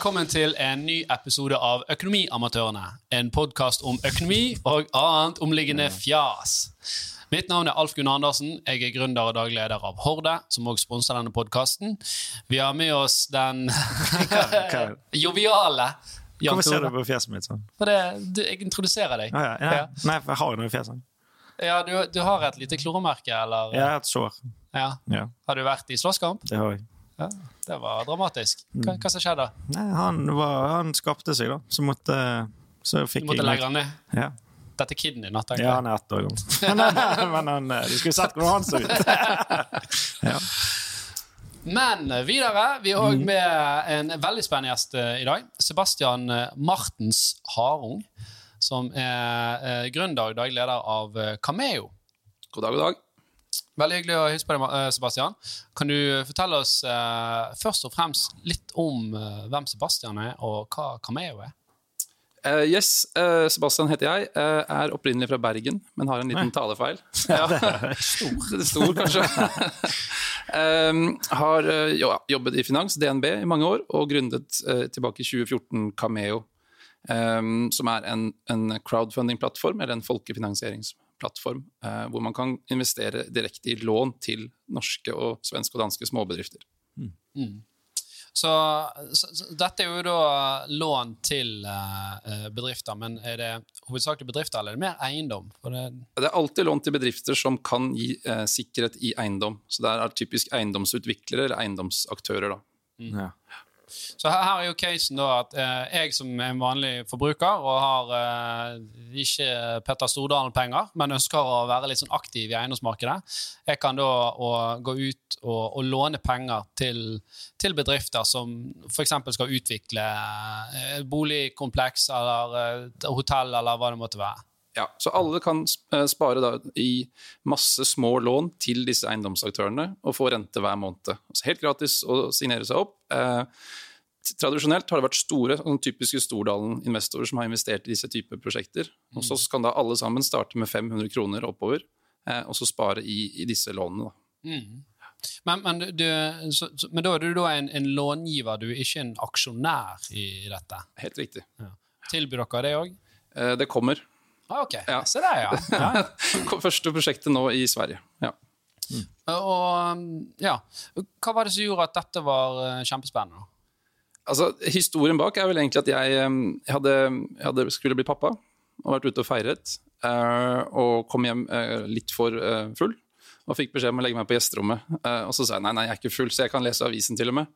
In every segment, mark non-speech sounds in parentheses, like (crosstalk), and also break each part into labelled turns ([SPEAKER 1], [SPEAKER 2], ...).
[SPEAKER 1] velkommen til en ny episode av Økonomiamatørene. En podkast om økonomi og annet omliggende fjas. Mitt navn er Alf Gunnar Andersen. Jeg er gründer og dagleder av Horde, som også sponser denne podkasten. Vi har med oss den (laughs) joviale Jan
[SPEAKER 2] Hvorfor ser du på fjeset mitt sånn?
[SPEAKER 1] For det, du, jeg introduserer deg.
[SPEAKER 2] Ah, ja. Nei, for jeg har noe i fjeset.
[SPEAKER 1] Ja, du, du har et lite kloremerke, eller?
[SPEAKER 2] Har et sår.
[SPEAKER 1] Ja.
[SPEAKER 2] Ja,
[SPEAKER 1] Har du vært i slåsskamp?
[SPEAKER 2] det har jeg.
[SPEAKER 1] Ja, det var dramatisk. Hva,
[SPEAKER 2] Mm.
[SPEAKER 1] hva som skjedde?
[SPEAKER 2] Nei, han, var, han skapte seg, da. Så måtte Så
[SPEAKER 1] Du måtte legge han ned.
[SPEAKER 2] Ja.
[SPEAKER 1] Dette er kiden din, tenker
[SPEAKER 2] ja,
[SPEAKER 1] jeg.
[SPEAKER 2] han er ett år gammel. (laughs) Men, han, du skulle sett hvordan han så ut. (laughs) ja.
[SPEAKER 1] Men videre, vi har
[SPEAKER 2] Mm.
[SPEAKER 1] òg med en veldig spennende gjest eh, i dag. Sebastian eh, Martens Harung, som er grunndag gründer og daglig leder av eh, Cameo.
[SPEAKER 3] God dag, god dag.
[SPEAKER 1] Veldig hyggelig å hilse på deg, eh, Sebastian. Kan du fortelle oss eh, først og fremst litt om eh, hvem Sebastian er, og hva Cameo er?
[SPEAKER 3] Uh, yes, uh, Sebastian heter jeg. Uh, er opprinnelig fra Bergen, men har en liten talefeil. (laughs) Ja. (laughs) Stor. Stor, kanskje. um, (laughs) har eh, jo, jobbet i finans, DNB, i mange år, og gründet eh, tilbake i 2014 Cameo, Um, som er en, en crowdfunding-plattform, eller en folkefinansieringsplattform, eh, hvor man kan investere direkte i lån til norske og svenske og danske småbedrifter.
[SPEAKER 1] Så, så, så dette er jo da lån til eh, eh, bedrifter, men er det hovedsakelig bedrifter, eller er det mer eiendom? For det,
[SPEAKER 3] Det er alltid lån til bedrifter som kan gi uh, sikkerhet i eiendom. Så det er typisk eiendomsutviklere eller eiendomsaktører. Da.
[SPEAKER 2] Ja.
[SPEAKER 1] Så her, her er jo casen da at eh, jeg som er en vanlig forbruker og har eh, ikke Petter Stordalen-penger, men ønsker å være litt sånn aktiv i eiendomsmarkedet, jeg kan da og, gå ut og, og låne penger til, til bedrifter som f.eks. skal utvikle eh, boligkompleks eller eh, hotell eller hva det måtte være.
[SPEAKER 3] Ja, så alle kan eh, spare da, i masse små lån til disse eiendomsaktørene og få rente hver måned. Altså helt gratis å signere seg opp. Eh, Tradisjonelt har det vært store, sånn typiske Stordalen-investorer som har investert i disse typer prosjekter. Og Så kan da alle sammen starte med 500 kroner oppover, eh, og så spare i, i disse lånene. Da.
[SPEAKER 1] Men, men, du, så, men da er du da en, en långiver, du er ikke en aksjonær i dette.
[SPEAKER 3] Helt riktig.
[SPEAKER 1] Tilbyr dere det òg?
[SPEAKER 3] Eh, Det kommer.
[SPEAKER 1] Ah, ok,
[SPEAKER 3] Ja.
[SPEAKER 1] se der, ja. ja. (laughs)
[SPEAKER 3] Første prosjektet nå i Sverige. Ja.
[SPEAKER 1] Og um, ja, hva var det som gjorde at dette var eh, kjempespennende?
[SPEAKER 3] Altså, Historien bak er vel egentlig at jeg, jeg, hadde, jeg hadde, skulle bli pappa og vært ute og feiret. eh, og kom hjem eh, litt for eh, full og fikk beskjed om å legge meg på gjesterommet. Og så sa jeg nei, nei, jeg er ikke full, så jeg kan lese avisen til og med.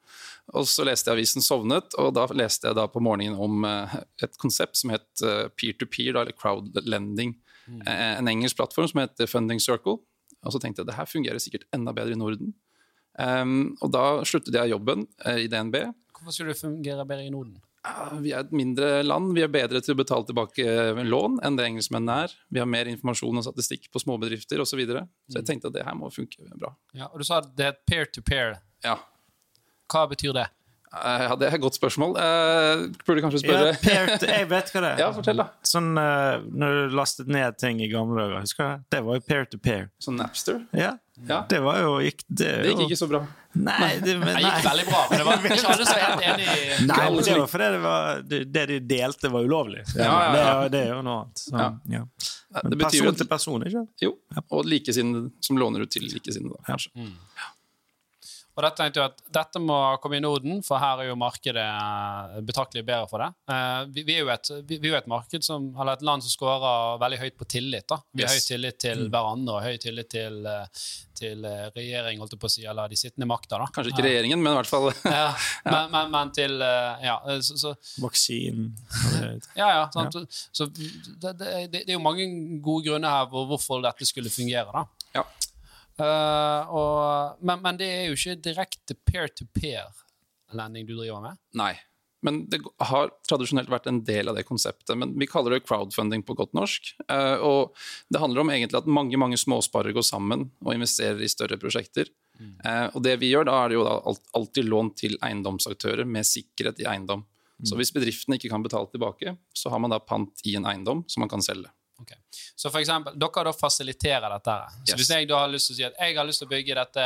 [SPEAKER 3] Og så leste jeg avisen, sovnet, og da leste jeg da på morgenen om et konsept som het peer-to-peer, -peer, eller crowdlending. Mm. en engelsk plattform som heter Funding Circle. Og så tenkte jeg det her fungerer sikkert enda bedre i Norden. Um, og da sluttet jeg jobben i DNB.
[SPEAKER 1] Hvorfor skulle det fungere bedre i Norden?
[SPEAKER 3] Vi er et mindre land. Vi er bedre til å betale tilbake eh, lån enn det engelskmennene er. Vi har mer informasjon og statistikk på småbedrifter osv. Så, videre. så jeg tenkte at det her må funke bra.
[SPEAKER 1] Ja, og Du sa det er peer-to-peer.
[SPEAKER 3] Ja,
[SPEAKER 1] Hva betyr det?
[SPEAKER 3] Eh, ja det er et godt spørsmål. Uh, burde kanskje spørre
[SPEAKER 2] Ja, peer jeg vet hva det er. (laughs)
[SPEAKER 3] Ja, fortell da.
[SPEAKER 2] Sånn uh, når du lastet ned ting i gamle dager. Husker jeg? det? Var jo peer to peer.
[SPEAKER 3] Sånn Napster?
[SPEAKER 2] Ja.
[SPEAKER 3] Ja.
[SPEAKER 2] Det var jo gikk, det,
[SPEAKER 3] Det gikk
[SPEAKER 2] jo-
[SPEAKER 3] ikke så bra.
[SPEAKER 2] Nei, det, men,
[SPEAKER 1] Det gikk veldig bra, men det var ikke alle som helt enig i
[SPEAKER 2] Nei, men det var fordi det, var, det, de delte, var ulovlig.
[SPEAKER 3] Ja, ja,
[SPEAKER 2] Det,
[SPEAKER 3] ja.
[SPEAKER 2] det er jo noe annet. Så,
[SPEAKER 3] Ja.
[SPEAKER 2] ja.
[SPEAKER 3] Det
[SPEAKER 2] Men
[SPEAKER 3] betyr
[SPEAKER 2] person
[SPEAKER 3] at,
[SPEAKER 2] til person, ikke
[SPEAKER 3] jo, og likesinnede som låner ut til likesinnede, Ja kanskje.
[SPEAKER 1] Og dette tenkte jeg at dette må komme i Norden, for her er jo markedet eh, betraktelig bedre for det. Eh, vi, vi, er jo et, vi, vi er jo et marked som, eller et land som scorer veldig høyt på tillit. da. Vi har
[SPEAKER 3] Yes.
[SPEAKER 1] høy tillit til hverandre og høy tillit til, eh, til regjering, holdt jeg på å si, eller de sittende makter. da.
[SPEAKER 3] Kanskje ikke regjeringen, men i hvert fall (laughs)
[SPEAKER 1] Ja, men, men, men til Ja, så, så,
[SPEAKER 2] Vaksinen. (laughs)
[SPEAKER 1] ja, ja sant? så det, det, det er jo mange gode grunner her for hvorfor dette skulle fungere. da.
[SPEAKER 3] Ja.
[SPEAKER 1] Eh, og, men, men det er jo ikke direkte peer-to-peer-landing du driver med.
[SPEAKER 3] Nei. Men det har tradisjonelt vært en del av det konseptet. Men vi kaller det crowdfunding på godt norsk. Uh, og det handler om egentlig at mange mange småsparere går sammen og investerer i større prosjekter. Eh, og det vi gjør, da er det jo da alltid lån til eiendomsaktører med sikkerhet i eiendom. Så hvis bedriften ikke kan betale tilbake, så har man da pant i en eiendom som man kan selge.
[SPEAKER 1] Ok. Så for eksempel, dere da fasiliterer dette. Så
[SPEAKER 3] Yes.
[SPEAKER 1] Hvis jeg da har lyst til å si at jeg har lyst til å bygge dette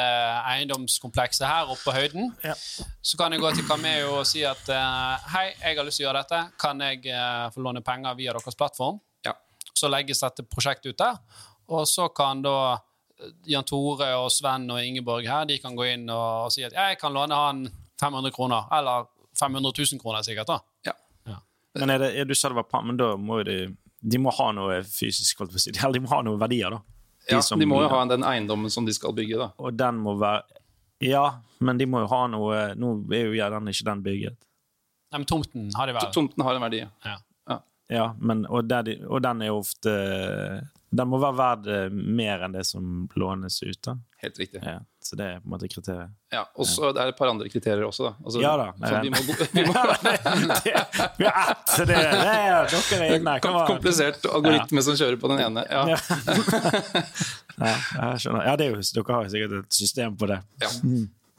[SPEAKER 1] eiendomskomplekset her oppe på høyden,
[SPEAKER 2] Ja.
[SPEAKER 1] så kan jeg gå til Cameo og si at eh, hei, jeg har lyst til å gjøre dette. Kan jeg uh, få låne penger via deres plattform?
[SPEAKER 3] Ja.
[SPEAKER 1] Så legges dette prosjektet ut der, og så kan da eh, Jan Tore og Sven og Ingeborg her, de kan gå inn og, og si at jeg kan låne han 500 kroner, eller 500 000 kroner sikkert da.
[SPEAKER 3] Ja.
[SPEAKER 2] Men er det, er, du sa det var men da må jo de De må ha noe fysisk. Eller de må ha noe verdier, da.
[SPEAKER 3] ja,
[SPEAKER 2] som-
[SPEAKER 3] de må jo ha den eiendommen som de skal bygge, da.
[SPEAKER 2] Og den må være Ja, men de må jo ha noe Nå er jo gjerne ikke den bygget.
[SPEAKER 1] Nei, men tomten har de vel.
[SPEAKER 3] Tomten har en verdi.
[SPEAKER 1] Ja.
[SPEAKER 2] Ja, men, og, der de, og den er jo ofte Den må være verd eh, mer enn det som lånes ut. da.
[SPEAKER 3] Helt riktig.
[SPEAKER 2] Ja, så det er på en måte kriteriet.
[SPEAKER 3] Ja, og så det er et par andre kriterier også, da. Altså,
[SPEAKER 2] Ja da,
[SPEAKER 3] Så vi må, (laughs) vi må!
[SPEAKER 2] Det, det er inne. (laughs)
[SPEAKER 3] Komplisert algoritme som kjører på den ene. Ja.
[SPEAKER 2] Ja. (laughs) ja, jeg skjønner. Ja, det er jo, dere har jo sikkert et system på det.
[SPEAKER 3] Ja.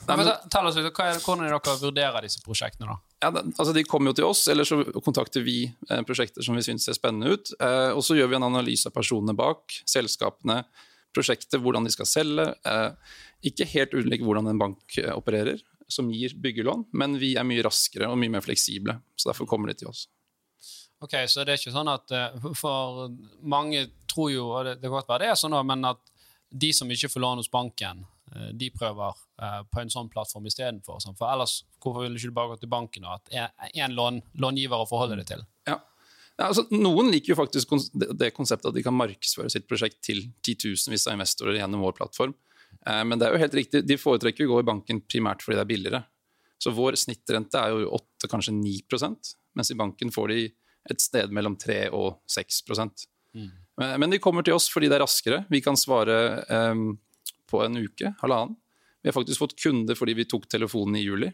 [SPEAKER 1] Nei, men, tell oss er, Hvordan er dere vurderer disse prosjektene? da?
[SPEAKER 3] Ja, altså De kommer jo til oss, eller så kontakter vi eh, prosjekter som vi syns ser spennende ut. Eh, og så gjør vi en analyse av personene bak, selskapene, prosjektet, hvordan de skal selge. Eh, ikke helt ulik hvordan en bank eh, opererer, som gir byggelån, men vi er mye raskere og mye mer fleksible. Så derfor kommer de til oss.
[SPEAKER 1] Ok, Så det er ikke sånn at eh, For mange tror jo, og det, kan godt være det er sånn, men at de som ikke får lån hos banken, de prøver på en sånn plattform istedenfor. Sånn. For ellers, hvorfor vil du ikke bare gå til banken og at én lån, långiver å forholde deg til?
[SPEAKER 3] Ja. Altså, noen liker jo faktisk det, konseptet at de kan markedsføre sitt prosjekt til titusenvis av investorer gjennom vår plattform. Eh, men det er jo helt riktig, de foretrekker å gå i banken primært fordi det er billigere. Så vår snittrente er jo 8, kanskje 9% mens i banken får de et sted mellom 3 og 6 Men, men de kommer til oss fordi det er raskere. Vi kan svare eh, på en uke, halvannen. Vi har faktisk fått kunder fordi vi tok telefonen i juli.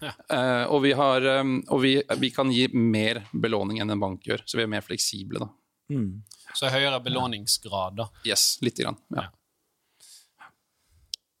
[SPEAKER 1] Ja.
[SPEAKER 3] Eh, og vi, har, um, og vi, vi kan gi mer belåning enn en bank gjør, så vi er mer fleksible. da.
[SPEAKER 2] Mm.
[SPEAKER 1] Så høyere belåningsgrad, da.
[SPEAKER 3] Yes, lite grann. Ja.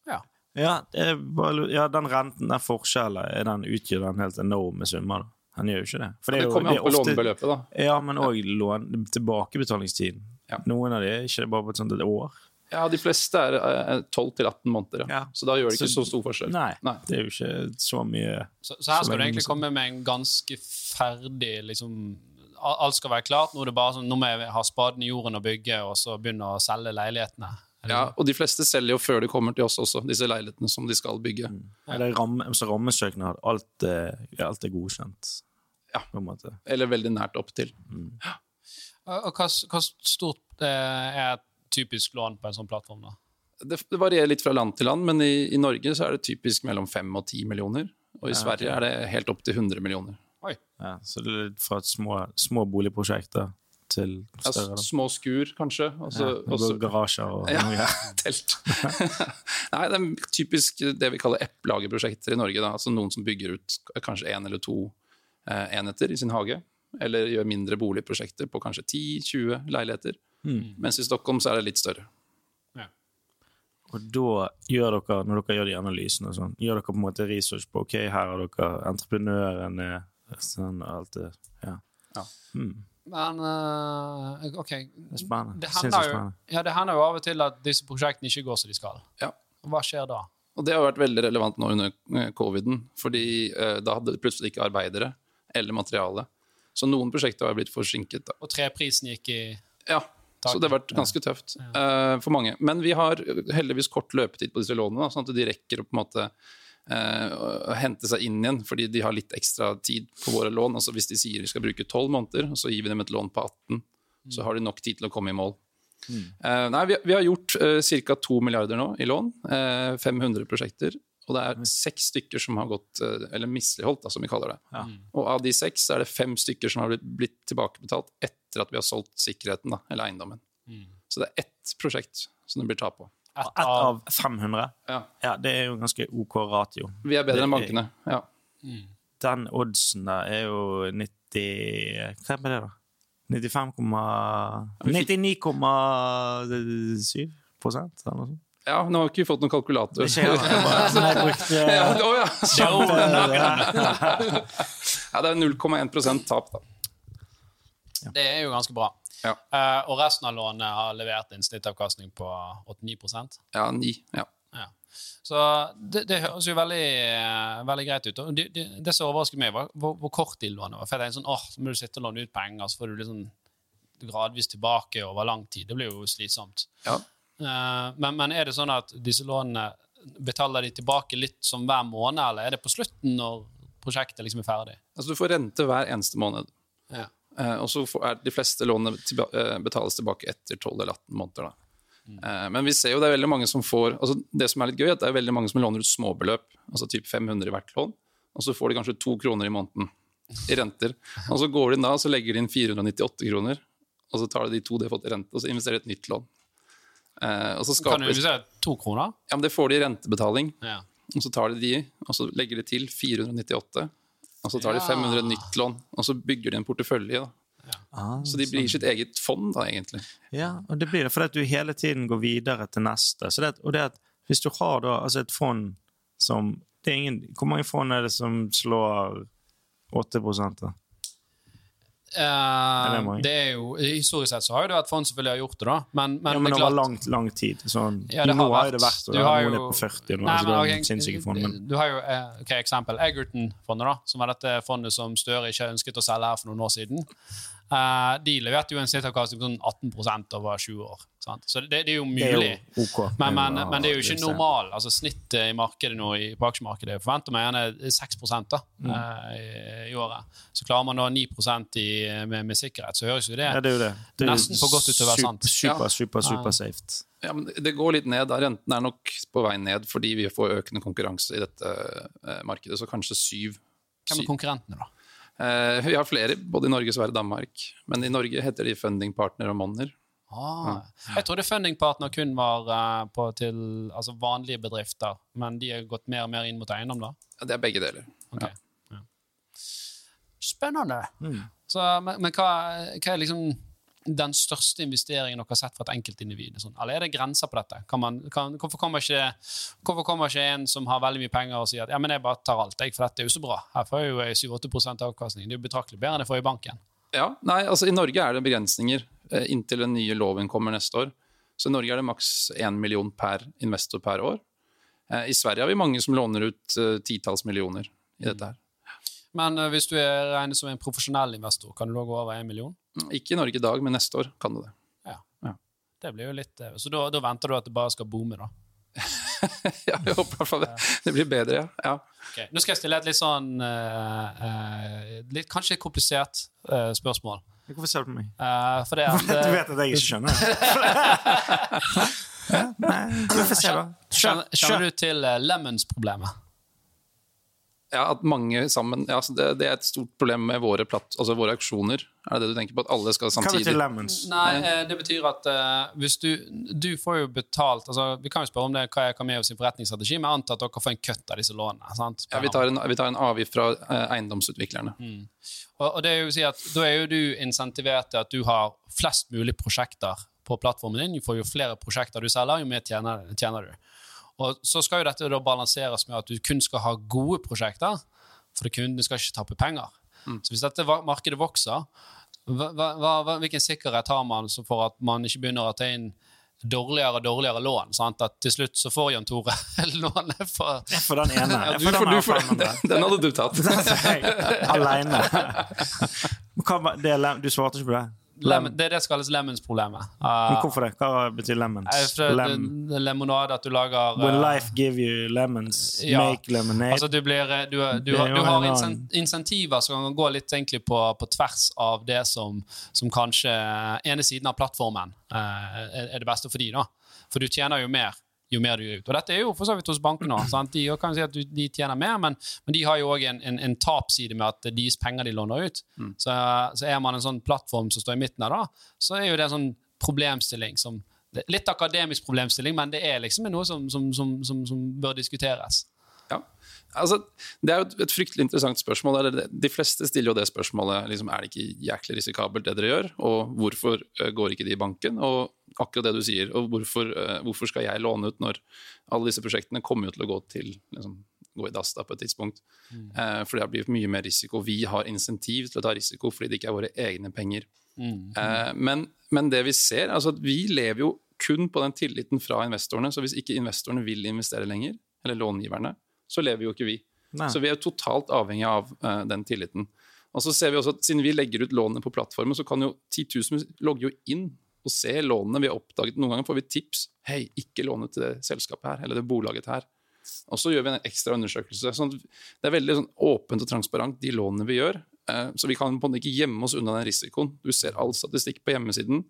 [SPEAKER 1] Ja.
[SPEAKER 2] Ja, det er bare, ja, den renten, den forskjellen, er den utgjør den helt enorme summer. Han gjør jo ikke det. For
[SPEAKER 3] Det
[SPEAKER 2] kommer jo-
[SPEAKER 3] an
[SPEAKER 2] er
[SPEAKER 3] på
[SPEAKER 2] ofte-
[SPEAKER 3] lånebeløpet, da.
[SPEAKER 2] Ja, men òg lån, tilbakebetalingstiden.
[SPEAKER 3] Ja.
[SPEAKER 2] Noen av de er ikke bare på et sånt et år.
[SPEAKER 3] Ja, De fleste er eh, 12-18 måneder, ja.
[SPEAKER 2] Ja.
[SPEAKER 3] så da gjør det ikke
[SPEAKER 2] Så-
[SPEAKER 3] så stor forskjell.
[SPEAKER 2] Nei,
[SPEAKER 3] Nei.
[SPEAKER 2] det er jo ikke så mye
[SPEAKER 1] Så, så her skal du egentlig komme med en ganske ferdig liksom, Alt skal være klart. Nå er det bare sånn, nå må jeg ha spaden i jorden og bygge, og så begynne å selge leilighetene.
[SPEAKER 3] Ja, og de fleste selger jo før de kommer til oss også, disse leilighetene som de skal bygge.
[SPEAKER 2] Mm. det er ramme, så rammesøknad. Alt, er- alt er godkjent.
[SPEAKER 3] Ja.
[SPEAKER 2] På en måte.
[SPEAKER 3] Eller veldig nært opp til.
[SPEAKER 1] Og og hva, hva stort eh, er et typisk lån på en sånn plattform? da?
[SPEAKER 3] Det, det varierer litt fra land til land, men i, i Norge så er det typisk mellom 5 og 10 millioner. Og i Sverige er det helt opp til 100 millioner.
[SPEAKER 1] Oi.
[SPEAKER 2] Ja, så det er fra små, små boligprosjekter til større. Ja,
[SPEAKER 3] små skur, kanskje. Og så,
[SPEAKER 2] Ja,
[SPEAKER 3] og så-
[SPEAKER 2] garasjer og (laughs)
[SPEAKER 3] Ja.
[SPEAKER 2] mye.
[SPEAKER 3] telt. (laughs) Nei, det er typisk det vi kaller epplagerprosjekter i Norge. Da. Altså noen som bygger ut kanskje én eller to eh, enheter i sin hage. Eller gjør mindre boligprosjekter på kanskje 10-20 leiligheter.
[SPEAKER 2] Mm.
[SPEAKER 3] Mens i Stockholm så er det litt større.
[SPEAKER 2] Og da gjør dere, når dere gjør de analysene, og sånn, gjør dere på en måte research på ok, her har dere entreprenørene sånn, alt det. Ja.
[SPEAKER 3] Ja.
[SPEAKER 2] Mm,
[SPEAKER 1] Men uh, OK.
[SPEAKER 2] det er.
[SPEAKER 1] Det hender, jo, ja, det hender jo av og til at disse prosjektene ikke går som de skal.
[SPEAKER 3] Ja.
[SPEAKER 1] Hva skjer da?
[SPEAKER 3] Og det har vært veldig relevant nå under eh, coviden, fordi uh, da hadde plutselig ikke arbeidere eller materiale. Så noen prosjekter har blitt forsinket. Da.
[SPEAKER 1] Og treprisen gikk i
[SPEAKER 3] Ja,
[SPEAKER 1] Takk.
[SPEAKER 3] så det har vært ganske tøft uh, for mange. Men vi har heldigvis kort løpetid på disse lånene, da, sånn at de rekker å på en måte uh, hente seg inn igjen, fordi de har litt ekstra tid på våre lån. Altså Hvis de sier de skal bruke 12 måneder, så gir vi dem et lån på 18, så har de nok tid til å komme i mål. Eh, nei, vi, vi har gjort uh, ca. 2 milliarder nå i lån. eh, 500 prosjekter. Og det er seks stykker som har gått, eh, eller misligholdt, da, som vi kaller det.
[SPEAKER 2] Ja.
[SPEAKER 3] Og av de seks er det fem stykker som har blitt, blitt tilbakebetalt etter at vi har solgt sikkerheten, da, eller eiendommen. Så det er ett prosjekt som det blir tap på.
[SPEAKER 1] ett av
[SPEAKER 2] av 500?
[SPEAKER 3] Ja.
[SPEAKER 2] Ja, det er jo ganske OK ratio.
[SPEAKER 3] Vi er bedre
[SPEAKER 2] Det
[SPEAKER 3] enn bankene. Ja.
[SPEAKER 2] Den oddsen der er jo 90 Hva er det, da? 95, 99,7 prosent, eller noe sånt.
[SPEAKER 3] Ja, nå har vi ikke fått noen kalkulator.
[SPEAKER 2] Men jeg brukte
[SPEAKER 3] ja, å. (laughs)
[SPEAKER 1] Det er (laughs) over den
[SPEAKER 3] det er 0,1 tap, da.
[SPEAKER 1] Det er jo ganske bra.
[SPEAKER 3] Ja.
[SPEAKER 1] Uh, og resten av lånet har levert en snittavkastning på 89%
[SPEAKER 3] Ja, 9, Ja.
[SPEAKER 1] ja. Så det, det høres jo veldig, eh, veldig greit ut. Og det, det, det som overrasket meg, var hvor, hvor kort de lånet var. For jeg tenkte sånn, åh, så må du sitte og låne ut penger, så får du liksom gradvis tilbake over lang tid. Det blir jo slitsomt.
[SPEAKER 3] ja.
[SPEAKER 1] Eh, men, men er det sånn at disse lånene betaler de tilbake litt som hver måned, eller er det på slutten når prosjektet liksom er ferdig?
[SPEAKER 3] Altså, du får rente hver eneste måned.
[SPEAKER 1] Ja.
[SPEAKER 3] Eh, og så er de fleste lånene eh, betales tilbake etter 12 eller 18 måneder. Eh, men vi ser jo det er veldig mange som får altså Det som er litt gøy, er at det er veldig mange som låner ut småbeløp, altså typ 500 i hvert lån, og så får de kanskje to kroner i måneden i renter. Og så går de inn da og så legger de inn 498 kroner, og så tar de de to de har fått i rente, og så investerer de et nytt lån. Eh, og så
[SPEAKER 1] Kan
[SPEAKER 3] skaper
[SPEAKER 1] du si to kroner?
[SPEAKER 3] Ja, men det får de i rentebetaling.
[SPEAKER 1] Ja.
[SPEAKER 3] Og så tar de de, og så legger de til 498. Og så tar de 500 nytt lån, og så bygger de en portefølje. Da.
[SPEAKER 2] Ah,
[SPEAKER 3] Så de blir sitt eget fond, da, egentlig.
[SPEAKER 2] Ja, og det blir det fordi at du hele tiden går videre til neste. Så det, og det at hvis du har da altså et fond som det er ingen, Hvor mange fond er det som slår 8 da?
[SPEAKER 1] Eh,
[SPEAKER 2] det
[SPEAKER 1] det er jo, Historisk sett så har jo det vært fond som selvfølgelig har gjort det, da. Men, men,
[SPEAKER 2] Ja, men
[SPEAKER 1] det er
[SPEAKER 2] over lang, lang tid. Sånn,
[SPEAKER 1] Ja, det
[SPEAKER 2] nå
[SPEAKER 1] har
[SPEAKER 2] jo det vært, og
[SPEAKER 1] du har
[SPEAKER 2] er
[SPEAKER 1] jo-
[SPEAKER 2] er på 40, nå
[SPEAKER 1] Nei,
[SPEAKER 2] er
[SPEAKER 1] men,
[SPEAKER 2] det er sinnssyke fond, men
[SPEAKER 1] Du har jo eh, ok, eksempel Egerton-fondet, da, som var dette fondet som Støre ikke ønsket å selge her for noen år siden. Eh, de leverte jo en snittavkastning på sånn 18% over 20 år. Sant? Så det, det er jo
[SPEAKER 2] det er
[SPEAKER 1] mulig.
[SPEAKER 2] jo okay.
[SPEAKER 1] Men, men, men det er jo ikke normal. altså Snittet i markedet nå, i, på aksjemarkedet er forventer meg gjerne 6 da,
[SPEAKER 2] Mm.
[SPEAKER 1] eh, i, i året. Så klarer man da 9% i, med, med sikkerhet, så høres jo det
[SPEAKER 2] Ja, det er jo det. det er
[SPEAKER 1] Nesten for godt ut til å være sant.
[SPEAKER 2] Super, super, super safe.
[SPEAKER 3] Ja, men Det går litt ned. da. Renten er nok på vei ned fordi vi får økende konkurranse i dette eh, markedet. Så kanskje syv.
[SPEAKER 1] Hvem er konkurrentene, da?
[SPEAKER 3] Eh, vi har flere, både i Norge, Sverige og Danmark. Men i Norge heter de Funding Partner og Monner.
[SPEAKER 1] Ah, jeg trodde fundingpartner kun var uh, på til altså vanlige bedrifter, men de har gått mer og mer inn mot eiendom, da?
[SPEAKER 3] Ja, det er begge deler.
[SPEAKER 1] Ok,
[SPEAKER 3] Ja.
[SPEAKER 1] ja. Spennende.
[SPEAKER 2] Mm.
[SPEAKER 1] Så, men men hva, hva er liksom den største investeringen dere har sett for et enkeltindivid? Sånn, eller er det grenser på dette? Kan man, kan, hvorfor, kommer ikke, hvorfor kommer ikke en som har veldig mye penger og sier at ja, men jeg bare tar alt, jeg, for dette er jo så bra. Her får jeg jo 7-8 avkastning. Det er jo betraktelig bedre enn jeg får i banken.
[SPEAKER 3] Ja, nei, altså I Norge er det begrensninger eh, inntil den nye loven kommer neste år. Så i Norge er det maks 1 million per investor per år. Eh, I Sverige har vi mange som låner ut eh, titalls millioner i dette her.
[SPEAKER 1] Men hvis du er regnet som en profesjonell investor, kan du da gå over 1 million?
[SPEAKER 3] Ikke i Norge i dag, men neste år kan du det.
[SPEAKER 1] Ja, Det blir jo litt eh, Så da, da venter du at det bare skal boome, da? (laughs)
[SPEAKER 3] ja, jeg håper i hvert fall det. Det blir bedre, ja. ja.
[SPEAKER 1] Ok, Nå skal jeg stille et litt sånn uh, eh, litt, Kanskje litt komplisert uh, spørsmål.
[SPEAKER 2] Hvorfor ser du på meg?
[SPEAKER 1] Uh, for det (laughs) at
[SPEAKER 2] Du vet at jeg ikke skjønner? (laughs) ja, nei, vi får se, da.
[SPEAKER 1] Kjenner, du til Lemons-problemet?
[SPEAKER 3] Ja at mange sammen ja, det, det er et stort problem med våre, platt, altså våre auksjoner. Er det det du tenker på? At alle skal samtidig?
[SPEAKER 2] Hva betyr lemons?
[SPEAKER 1] Nei, eh, det betyr at uh, hvis du Du får jo betalt altså, Vi kan jo spørre om det hva er Cameos forretningsstrategi, men jeg antar at dere får en kutt av disse lånene. sant?
[SPEAKER 3] ja, vi, tar en, vi tar en avgift fra uh, eiendomsutviklerne.
[SPEAKER 1] Og, og det er jo å si at Da er jo du insentivert til at du har flest mulig prosjekter på plattformen din. Du får jo flere prosjekter du selger, jo mer tjener, tjener du. Og Så skal jo dette da balanseres med at du kun skal ha gode prosjekter, for kundene skal ikke tappe penger. Så Hvis dette markedet vokser, hva, hva, hva, hvilken sikkerhet har man for at man ikke begynner å ta inn dårligere og dårligere lån? Sant? At til slutt så får Jan Tore (laughs) lånet for
[SPEAKER 2] For den ene. (laughs)
[SPEAKER 3] Ja,
[SPEAKER 2] Jeg
[SPEAKER 3] du
[SPEAKER 2] får
[SPEAKER 3] får,
[SPEAKER 2] den
[SPEAKER 3] du
[SPEAKER 2] for
[SPEAKER 3] får,
[SPEAKER 2] 500.
[SPEAKER 3] den, den hadde du tatt. (laughs)
[SPEAKER 2] Aleine. Du svarte ikke på det?
[SPEAKER 1] Lemon, Det er det som kalles lemons-problemet. Uh,
[SPEAKER 2] hvorfor det? Hva betyr lemons? Lem
[SPEAKER 1] det, det, lemonade, at du lager
[SPEAKER 2] When
[SPEAKER 1] uh,
[SPEAKER 2] life give you lemons,
[SPEAKER 1] Ja.
[SPEAKER 2] make lemonade.
[SPEAKER 1] Altså du, blir, du, du,
[SPEAKER 2] er
[SPEAKER 1] du, har
[SPEAKER 2] en
[SPEAKER 1] insentiver som kan gå litt egentlig på, på tvers av det som, som kanskje ene siden av plattformen uh, er det beste for de da. For du tjener jo mer jo mer du gir ut. Og dette er jo for så vidt hos bankene òg. De kan si at de tjener mer, men, men de har jo òg en, en, en tapside med at deres penger de låner ut. Så, så er man en sånn plattform som står i midten her, da, så er jo det en sånn problemstilling som Litt akademisk problemstilling, men det er liksom noe som, som, som, som, som bør diskuteres.
[SPEAKER 3] Altså, det er jo et, fryktelig interessant spørsmål. Eller De fleste stiller jo det spørsmålet liksom, er det ikke jæklig risikabelt det dere gjør, og hvorfor eh, går ikke de i banken? Og akkurat det du sier, og hvorfor, eh, hvorfor skal jeg låne ut når alle disse prosjektene kommer jo til å gå til liksom, gå i dass da på et tidspunkt. Eh, for det har blitt mye mer risiko. Vi har insentiv til å ta risiko fordi det ikke er våre egne penger. Eh, men, men det vi ser, altså at vi lever jo kun på den tilliten fra investorene. Så hvis ikke investorene vil investere lenger, eller långiverne, så lever jo ikke vi.
[SPEAKER 2] Nei.
[SPEAKER 3] Så vi er totalt avhengig av uh, den tilliten. Og så ser vi også at Siden vi legger ut lånene på plattformen, så kan jo titusener logge jo inn og se lånene vi har oppdaget. Noen ganger får vi tips. Hei, ikke låne til det selskapet her, eller det bolaget her. Og så gjør vi en ekstra undersøkelse. Sånn det er veldig sånn åpent og transparent, de lånene vi gjør. Eh, Så vi kan på en måte ikke gjemme oss unna den risikoen. Du ser all statistikk på hjemmesiden.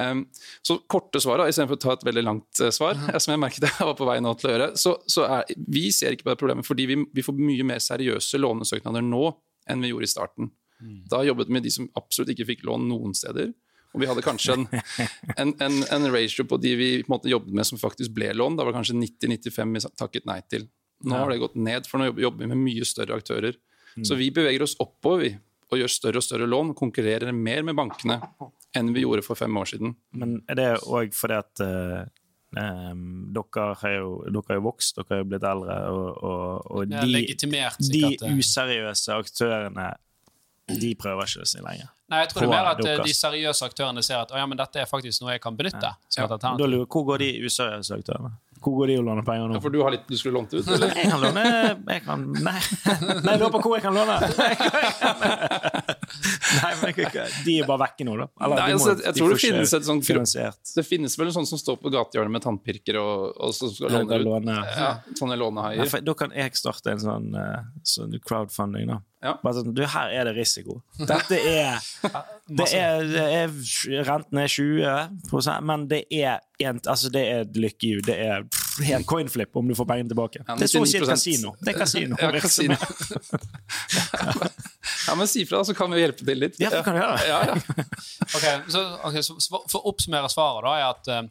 [SPEAKER 3] Um, så korte svar, da, istedenfor å ta et veldig langt eh, svar, som jeg merket jeg var på vei nå til å gjøre, så, så er, vi ser ikke på det problemet fordi vi, vi får mye mer seriøse lånesøknader nå enn vi gjorde i starten. Da jobbet vi med de som absolutt ikke fikk lån noen steder. Og vi hadde kanskje en, (laughs) en, en, en ratio på de vi på måte jobbet med som faktisk ble lån. Da var det kanskje 90-95 vi takket nei til. Nå har det gått ned, for nå jobber vi med mye større aktører. Så vi beveger oss oppover vi, og gjør større og større lån, konkurrerer mer med bankene enn vi gjorde for fem år siden.
[SPEAKER 2] Men er det òg fordi at uh, um, dere har jo dere har jo vokst, dere har jo blitt eldre, og, og, og de, de
[SPEAKER 1] eh.
[SPEAKER 2] useriøse aktørene de prøver ikke så lenger.
[SPEAKER 1] Nei, jeg tror det er mer at eh, de seriøse aktørene ser at å, ja, men dette er faktisk noe jeg kan benytte.
[SPEAKER 3] Ja.
[SPEAKER 1] Ja.
[SPEAKER 2] Da lurer, hvor går de useriøse aktørene? Hvor går de og låner penger nå?
[SPEAKER 3] Ja, for du, har litt, du skulle lånt ut, eller?
[SPEAKER 2] Jeg kan låne jeg kan, Nei, (laughs) nei jeg lurer på hvor jeg kan låne. (laughs) Nei, men jeg, De er bare vekke nå, da. Eller,
[SPEAKER 3] Nei, altså, jeg
[SPEAKER 2] jeg
[SPEAKER 3] tror det finnes et sånt
[SPEAKER 2] finansiert.
[SPEAKER 3] Det finnes vel en sånn som står på gatehjørnet med tannpirker og, og så skal låne ut.
[SPEAKER 2] låne.
[SPEAKER 3] Ja, sånne lånehaier.
[SPEAKER 2] da kan jeg starte en sånn, eh, sånn crowdfunding. da.
[SPEAKER 3] Ja.
[SPEAKER 2] Bare sånn, du, Her er det risiko. Dette er, (laughs) det er, det er Renten er 20 men det er, en, altså det er lykke Det er helt coinflip om du får pengene tilbake.
[SPEAKER 3] Ja,
[SPEAKER 2] det er så å si et kasino. Det er kasino.
[SPEAKER 3] Ja, kasino. (laughs) ja, men si fra, så kan vi hjelpe til litt.
[SPEAKER 2] Ja, så kan vi gjøre.
[SPEAKER 3] Ja, ja. (laughs)
[SPEAKER 1] Ok, så, okay, så For å oppsummere svaret, da, er at eh,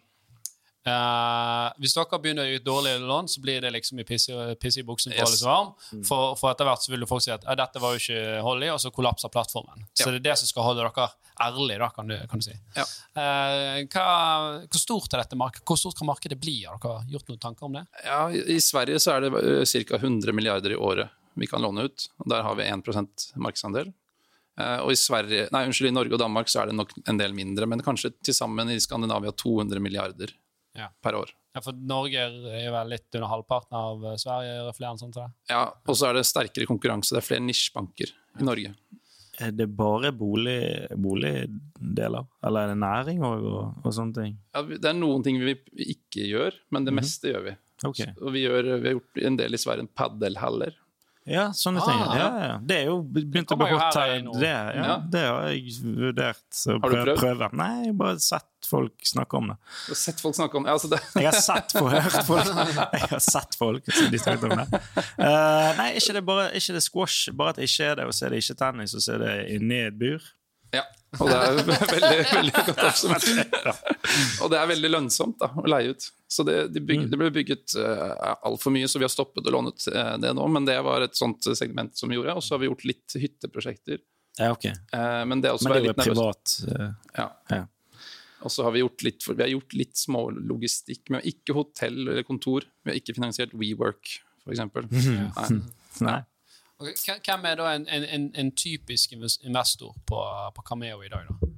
[SPEAKER 1] eh, hvis dere begynner å gi ut dårlige lån, så blir det liksom i pisse i buksen på
[SPEAKER 3] Yes.
[SPEAKER 1] alle som varm. For, for etter hvert så vil folk si at dette var jo ikke hold i, og så kollapser plattformen. Så det er det som skal holde dere ærlige, da, kan du, kan du si.
[SPEAKER 3] Ja.
[SPEAKER 1] Uh, hva, hvor stort er dette markedet? Hvor stort kan markedet bli? Har dere gjort noen tanker om det?
[SPEAKER 3] ja, I Sverige så er det ca. 100 milliarder i året vi kan låne ut. og Der har vi 1 markedsandel. Eh, Og i, Sverige, nei, unnskyld, i Norge og Danmark så er det nok en del mindre, men kanskje til sammen i Skandinavia 200 milliarder
[SPEAKER 1] Ja.
[SPEAKER 3] per år.
[SPEAKER 1] Ja, for Norge er vel litt under halvparten av eh, Sverige? er det flere enn sånt, tror jeg.
[SPEAKER 3] Ja, Og så er det sterkere konkurranse. Det er flere nisjebanker i Norge.
[SPEAKER 2] Er det bare bolig, boligdeler? Eller er det næring og, og, og sånne ting?
[SPEAKER 3] Ja, det er noen ting vi ikke gjør, men det meste gjør vi.
[SPEAKER 2] Ok.
[SPEAKER 3] Og vi, gjør, vi har gjort en del i Sverige padelhaller.
[SPEAKER 2] Ja, sånne
[SPEAKER 1] Ah,
[SPEAKER 2] ting.
[SPEAKER 1] ja.
[SPEAKER 2] Ja, ja. Det er jo begynt å bli hot
[SPEAKER 1] her i.
[SPEAKER 2] Det, ja, det har jeg vurdert å prøve. prøve. Nei, jeg har bare sett folk snakke om det.
[SPEAKER 3] Du har sett folk snakke om ja, altså det.
[SPEAKER 2] Jeg har sett og hørt folk Jeg har sett folk de snakket om det. Uh, nei, ikke det bare ikke det squash, bare at det ikke er det, og så er det ikke tennis, og så er det inni et bur.
[SPEAKER 3] Ja, og det er (laughs) veldig, veldig godt oppsummert. Og det er veldig lønnsomt da, å leie ut. Så det, de bygget, det ble bygget uh, altfor mye, så vi har stoppet å låne ut eh, det nå. Men det var et sånt segment som vi gjorde. Og så har vi gjort litt hytteprosjekter.
[SPEAKER 2] Ja, ok.
[SPEAKER 3] uh, men det er også
[SPEAKER 2] Men det
[SPEAKER 3] litt nervøst.
[SPEAKER 2] privat. uh,
[SPEAKER 3] Ja.
[SPEAKER 2] ja.
[SPEAKER 3] Og så har vi gjort litt, vi har gjort litt smålogistikk, men ikke hotell eller kontor. Vi har ikke finansiert WeWork, f.eks. Nei. (laughs)
[SPEAKER 2] Nei.
[SPEAKER 1] Ok, hvem- er da en, en, en, en typisk investor på, på Cameo i dag, da?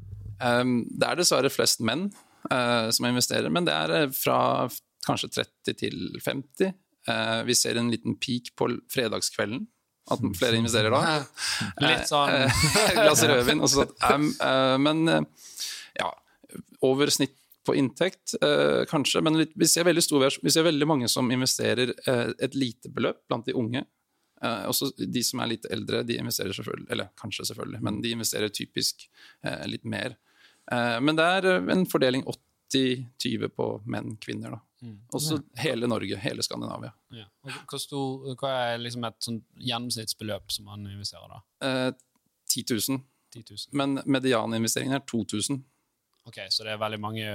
[SPEAKER 3] Um, det er dessverre flest menn uh, som investerer, men det er eh, fra kanskje 30 til 50. Uh, vi ser en liten peak på fredagskvelden, at (laughs) flere investerer da. (laughs)
[SPEAKER 1] Litt sånn
[SPEAKER 3] Eh, Et glass rødvin. Og så, um, uh, men uh, ja, over snitt på inntekt, uh, kanskje. Men litt, vi, ser veldig stor, vi ser veldig mange som investerer eh, et lite beløp blant de unge. Eh, også de som er litt eldre, de investerer selvfølgelig, eller kanskje selvfølgelig, men de investerer typisk eh, litt mer. Eh, men det er en fordeling 80-20 på menn, kvinner. da. Også hele Norge, hele Skandinavia.
[SPEAKER 1] ja. Og Hvor stor, hva er liksom et gjennomsnittsbeløp som man investerer da?
[SPEAKER 3] Eh, 10 000,
[SPEAKER 1] 10 000?
[SPEAKER 3] men medianinvesteringen er 2000.
[SPEAKER 1] Ok, Så det er veldig mange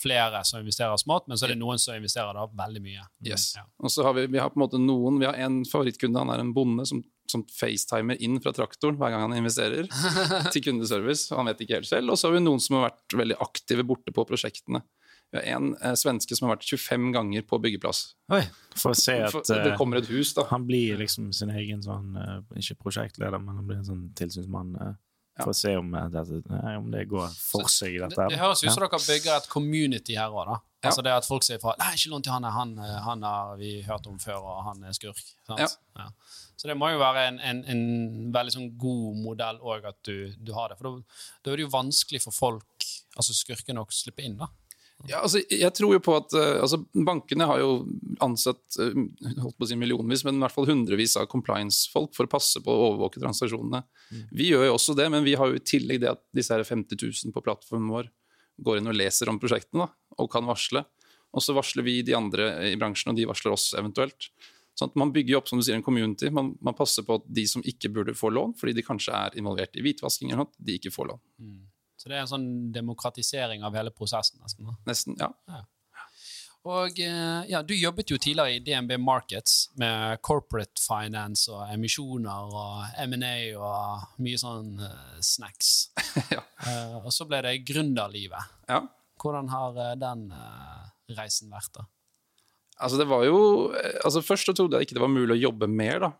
[SPEAKER 1] flere som investerer smått, men så er det noen som investerer da veldig mye.
[SPEAKER 3] Yes.
[SPEAKER 1] Ja.
[SPEAKER 3] Og så har vi, vi har på en måte noen, vi har en favorittkunde, han er en bonde som, som facetimer inn fra traktoren hver gang han investerer (laughs) til kundeservice. og Han vet ikke helt selv. Og så har vi noen som har vært veldig aktive borte på prosjektene. Vi har en eh, svenske som har vært 25 ganger på byggeplass.
[SPEAKER 2] Oi, For å se at
[SPEAKER 3] For, det
[SPEAKER 2] eh,
[SPEAKER 3] kommer et hus, da.
[SPEAKER 2] han blir liksom sin egen sånn eh, Ikke prosjektleder, men han blir en sånn tilsynsmann. eh,
[SPEAKER 3] Ja.
[SPEAKER 2] For å se om, eh, om det går for seg,
[SPEAKER 1] i
[SPEAKER 2] dette. her.
[SPEAKER 1] det høres ut
[SPEAKER 2] Ja.
[SPEAKER 1] som dere bygger et community her òg, da.
[SPEAKER 3] Ja.
[SPEAKER 1] Altså det at folk sier fra Nei, ikke lån til han, er- han, eh, han har vi hørt om før, og han er skurk. Sant?
[SPEAKER 3] Ja.
[SPEAKER 1] Ja. Så det må jo være en, en, en veldig sånn god modell òg, at du, du har det. For da, da er det jo vanskelig for folk, altså skurkene, å slippe inn, da.
[SPEAKER 3] Ja, altså, jeg tror jo på at eh, altså, Bankene har jo ansatt eh, holdt på å si millionvis, men i hvert fall hundrevis av compliance-folk for å passe på å overvåke transaksjonene. Vi gjør jo også det, men vi har jo i tillegg det at disse her 50 000 på plattformen vår går inn og leser om prosjektene da, og kan varsle. Og så varsler vi de andre i bransjen, og de varsler oss eventuelt. Sånn at Man bygger opp som du sier, en community. Man, man passer på at de som ikke burde få lån, fordi de kanskje er involvert i hvitvasking, eller noe, de ikke får lån.
[SPEAKER 1] Så det er en sånn demokratisering av hele prosessen, nesten. da.
[SPEAKER 3] Nesten, ja.
[SPEAKER 1] Og eh, ja, Du jobbet jo tidligere i DNB Markets med corporate finance og emisjoner og M&A og mye sånn uh, snacks. (laughs)
[SPEAKER 3] Ja.
[SPEAKER 1] uh, og så ble det gründerlivet.
[SPEAKER 3] ja.
[SPEAKER 1] Hvordan har den uh, reisen vært, da?
[SPEAKER 3] Altså, det var jo altså Først så trodde jeg ikke det var mulig å jobbe mer, da.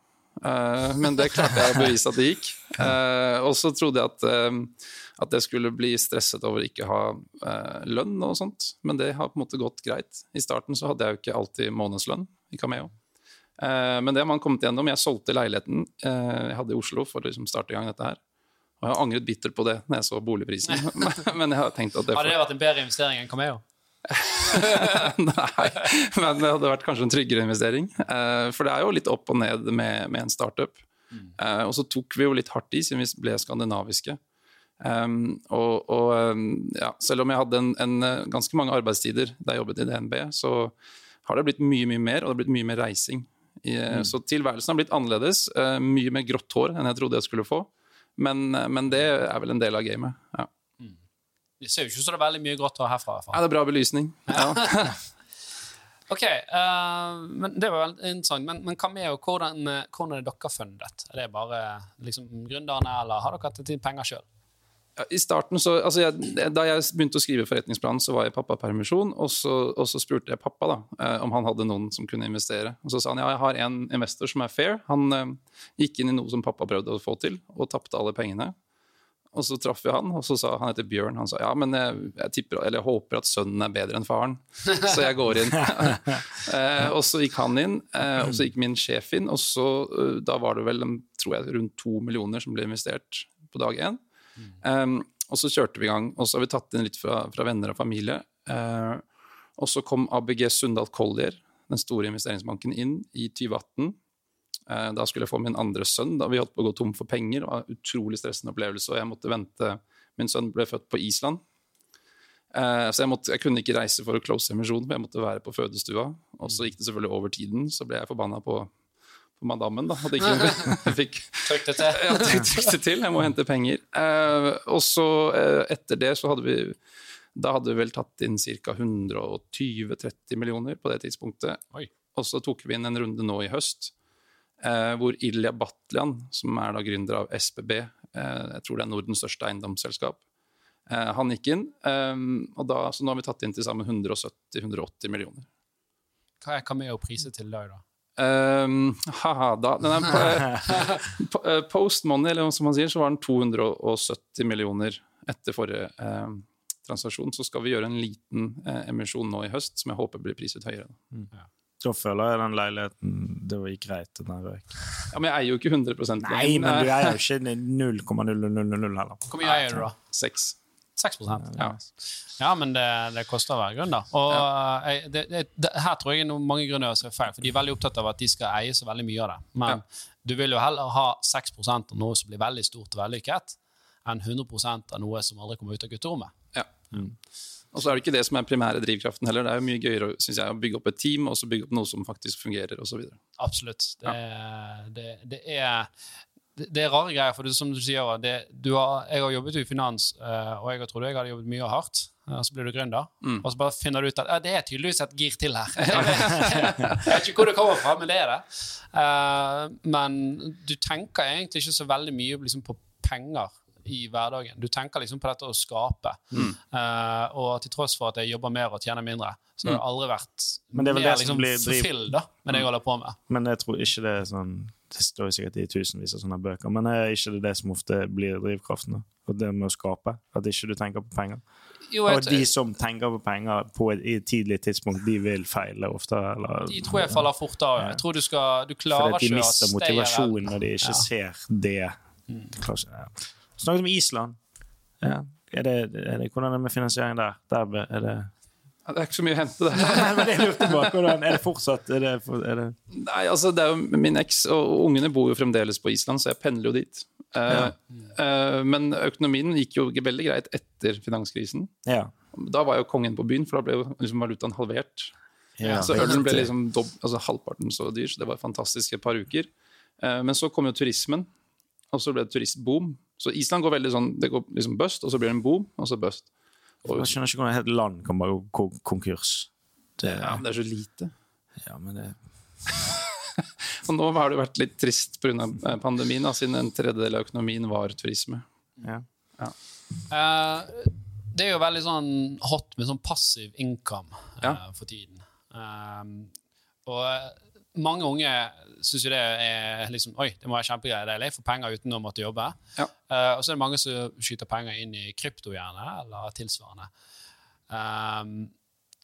[SPEAKER 3] Men det klarte jeg å bevise at det gikk. (laughs) Og så trodde jeg at, at jeg skulle bli stresset over ikke ha eh, lønn og sånt. Men det har på en måte gått greit. I starten så hadde jeg jo ikke alltid månedslønn i Cameo. Eh, men det har man kommet gjennom. Jeg solgte leiligheten eh, jeg hadde i Oslo for å liksom starte i gang dette her. Og jeg har angret bittert på det når jeg så boligprisen. (laughs) men jeg har tenkt at det
[SPEAKER 1] Hadde det vært en bedre investering enn Cameo? (laughs)
[SPEAKER 3] Nei, men det hadde vært kanskje en tryggere investering. Eh, for det er jo litt opp og ned med, med en startup. Eh, og så tok vi jo litt hardt i siden vi ble skandinaviske. Um, og, og um, ja, selv om jeg hadde en, en, eh, ganske mange arbeidstider da jeg jobbet i DNB, så har det blitt mye mye mer, og det har blitt mye mer reising. I, mm. Så tilværelsen har blitt annerledes. Uh, mye mer grått hår enn jeg trodde jeg skulle få. Men, eh, men det er vel en del av gamet. Ja.
[SPEAKER 1] Det ser jo ikke ut som det er veldig mye grått hår herfra.
[SPEAKER 3] ja, det er bra belysning. Ja. (laughs)
[SPEAKER 1] Ok, uh, men Det var veldig interessant. Men, men Cameo, hvordan, eh, hvordan er dere fundet? Er det bare liksom, gründerne, eller har dere hatt penger sjøl?
[SPEAKER 3] I starten så, altså jeg, Da jeg begynte å skrive forretningsplanen, så var jeg i pappapermisjon. Og så, og så spurte jeg pappa da, eh, om han hadde noen som kunne investere. Og Så sa han ja, jeg har en investor som er fair. Han eh, gikk inn i noe som pappa prøvde å få til, og tapte alle pengene. Og så traff vi han, og så sa han heter Bjørn. Han sa ja, men jeg, jeg, tipper, eller jeg håper at sønnen er bedre enn faren, så jeg går inn. (laughs) eh, og så gikk han inn, eh, og så gikk min sjef inn, og så eh, da var det vel tror jeg, rundt to millioner som ble investert på dag én. Um, og så kjørte vi i gang, og så har vi tatt inn litt fra, fra venner og familie. Uh, og så kom ABG Sundal Collier, den store investeringsbanken, inn i 2018. Uh, da skulle jeg få min andre sønn. da Vi holdt på å gå tom for penger. Det var en utrolig stressende opplevelse, og jeg måtte vente. Min sønn ble født på Island. Uh, så jeg, måtte, jeg kunne ikke reise for å close emisjonen, for jeg måtte være på fødestua. Og så gikk det selvfølgelig over tiden, så ble jeg forbanna på, på madammen. da, at jeg ikke (laughs) fikk
[SPEAKER 1] Trykk det til.
[SPEAKER 3] ja, trykk trykk det til. Jeg må hente penger. Eh, og så eh, etter det så hadde vi da hadde vi vel tatt inn ca. 120-30 millioner på det tidspunktet.
[SPEAKER 1] Oi.
[SPEAKER 3] Og så tok vi inn en runde nå i høst, eh, hvor Ilja Batlian, som er da gründer av SBB, eh, jeg tror det er Nordens største eiendomsselskap, eh, han gikk inn. Og da, så nå har vi tatt inn til sammen 170-180 millioner.
[SPEAKER 1] Hva er Cameo priset til deg, da?
[SPEAKER 3] Um, haha, da den er, eh, Post money, eller som man sier, så var den 270 millioner etter forrige eh, transaksjon. Så skal vi gjøre en liten eh, emisjon nå i høst, som jeg håper blir priset høyere.
[SPEAKER 2] Da føler jeg den leiligheten Det gikk greit. Den røyk.
[SPEAKER 3] Ja, Men jeg eier jo ikke 100%
[SPEAKER 2] Nei, men du eier jo ikke 0,0000 heller.
[SPEAKER 1] Hvor mye eier du, da?
[SPEAKER 3] Seks.
[SPEAKER 1] 6
[SPEAKER 3] Ja.
[SPEAKER 1] Ja, men det, det koster å være gründer. Og ja. det, det, det, her tror jeg noen mange gründere å er feil, for de er veldig opptatt av at de skal eie så veldig mye av det. Men du vil jo heller ha 6 av noe som blir veldig stort og vellykket, enn 100 av noe som aldri kommer ut av gutterommet.
[SPEAKER 3] Ja. Og så er det ikke det som er primære drivkraften heller. Det er jo mye gøyere synes jeg, å bygge opp et team og så bygge opp noe som faktisk fungerer osv.
[SPEAKER 1] Absolutt. Det, det, det er det, er rare greier, for det, som du sier, det, du har, jeg har jobbet i finans, eh, og jeg trodde jeg hadde jobbet mye og hardt. Og Så blir du gründer, og så bare finner du ut at ja, det er tydeligvis et gir til her. (laughs) jeg vet ikke hvor det kommer fra, men det er det. Uh, Men du tenker egentlig ikke så veldig mye liksom, på penger i hverdagen. Du tenker liksom på dette å skape. Eh, og til tross for at jeg jobber mer og tjener mindre, så har det aldri vært
[SPEAKER 2] Men det er
[SPEAKER 1] mer liksom,
[SPEAKER 2] blir
[SPEAKER 1] da, med det jeg holder på med.
[SPEAKER 2] Men jeg tror ikke det er sånn Det står jo sikkert i tusenvis av sånne bøker, men er ikke det det som ofte blir drivkraften? da? Og det med å skape? At ikke du tenker på penger?
[SPEAKER 1] Jo,
[SPEAKER 2] Og de som tenker på penger på et, i et tidlig tidspunkt, de vil feile ofte? Eller,
[SPEAKER 1] de tror jeg faller fort av. Jeg tror du skal Du klarer
[SPEAKER 2] fordi de
[SPEAKER 1] ikke å
[SPEAKER 2] mister motivasjonen når de ikke
[SPEAKER 1] Ja.
[SPEAKER 2] ser det. De ja. Snakket om Island. Ja. Er det, er det, hvordan er det med finansiering der? Der er det
[SPEAKER 3] Det er ikke så mye å hente der.
[SPEAKER 2] Nei, men det lurte på. Hvordan, er det fortsatt er det, er det,
[SPEAKER 3] Nei, altså det er jo Min eks og ungene bor jo fremdeles på Island, så jeg pendler jo dit. Ja. Uh, men økonomien gikk jo veldig greit etter finanskrisen.
[SPEAKER 2] Ja.
[SPEAKER 3] Da var jo kongen på byen, for da ble jo liksom valutaen halvert.
[SPEAKER 2] ja.
[SPEAKER 3] så ølen ble liksom dob, altså halvparten så dyr, så det var fantastisk et par uker. Uh, men så kom jo turismen, og så ble det turistboom. Så Island går veldig sånn, det går liksom bust, og så blir det en boom, og så bust. Og,
[SPEAKER 2] Jeg skjønner ikke hvordan et helt land kan bare gå konkurs. Det,
[SPEAKER 3] ja, men det er så lite.
[SPEAKER 2] ja, men det (laughs)
[SPEAKER 3] Og nå har det vært litt trist pga. pandemien, da, siden en tredjedel av økonomien var turisme.
[SPEAKER 2] ja.
[SPEAKER 1] Eh, det er jo veldig sånn hot med sånn passiv income uh,
[SPEAKER 3] Ja.
[SPEAKER 1] for tiden. Eh, og eh, mange unge syns jo det er liksom Oi, det må være kjempegreier. Deilig. Få penger uten å måtte jobbe.
[SPEAKER 3] Ja.
[SPEAKER 1] Uh, og så er det mange som skyter penger inn i krypto, gjerne, eller tilsvarende. Um,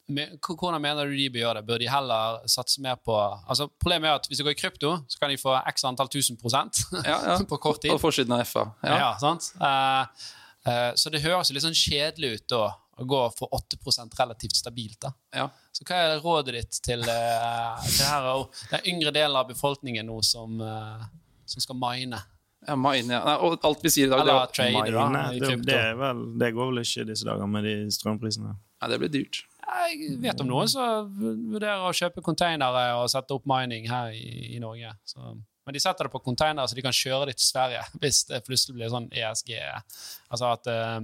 [SPEAKER 1] men, hvordan mener du de bør gjøre det? Bør de heller satse mer på altså Problemet er at hvis de går i krypto, så kan de få x antall tusen prosent
[SPEAKER 3] Ja, ja. (laughs)
[SPEAKER 1] på kort tid.
[SPEAKER 3] På forsiden av FA.
[SPEAKER 1] Ja.
[SPEAKER 3] Ja.
[SPEAKER 1] sant? Uh, uh, så det høres jo litt sånn kjedelig ut da, å gå for 8% relativt stabilt. da.
[SPEAKER 3] Ja.
[SPEAKER 1] Så hva er rådet ditt til, uh, til her, og den yngre delen av befolkningen nå som, uh, som skal mine?
[SPEAKER 3] Ja, mine, ja. Nei, og alt vi sier i dag, det,
[SPEAKER 1] Eller
[SPEAKER 3] er-
[SPEAKER 1] trade, da,
[SPEAKER 2] Mine,
[SPEAKER 1] i
[SPEAKER 2] det, det, er vel, det går vel ikke disse dager med de strømprisene.
[SPEAKER 3] nei, det blir dyrt.
[SPEAKER 1] Jeg vet om noen som vurderer å kjøpe containere og sette opp mining her i, i Norge. Så, men de setter det på containere så de kan kjøre det til Sverige (laughs) hvis det plutselig blir sånn ESG. Altså at eh,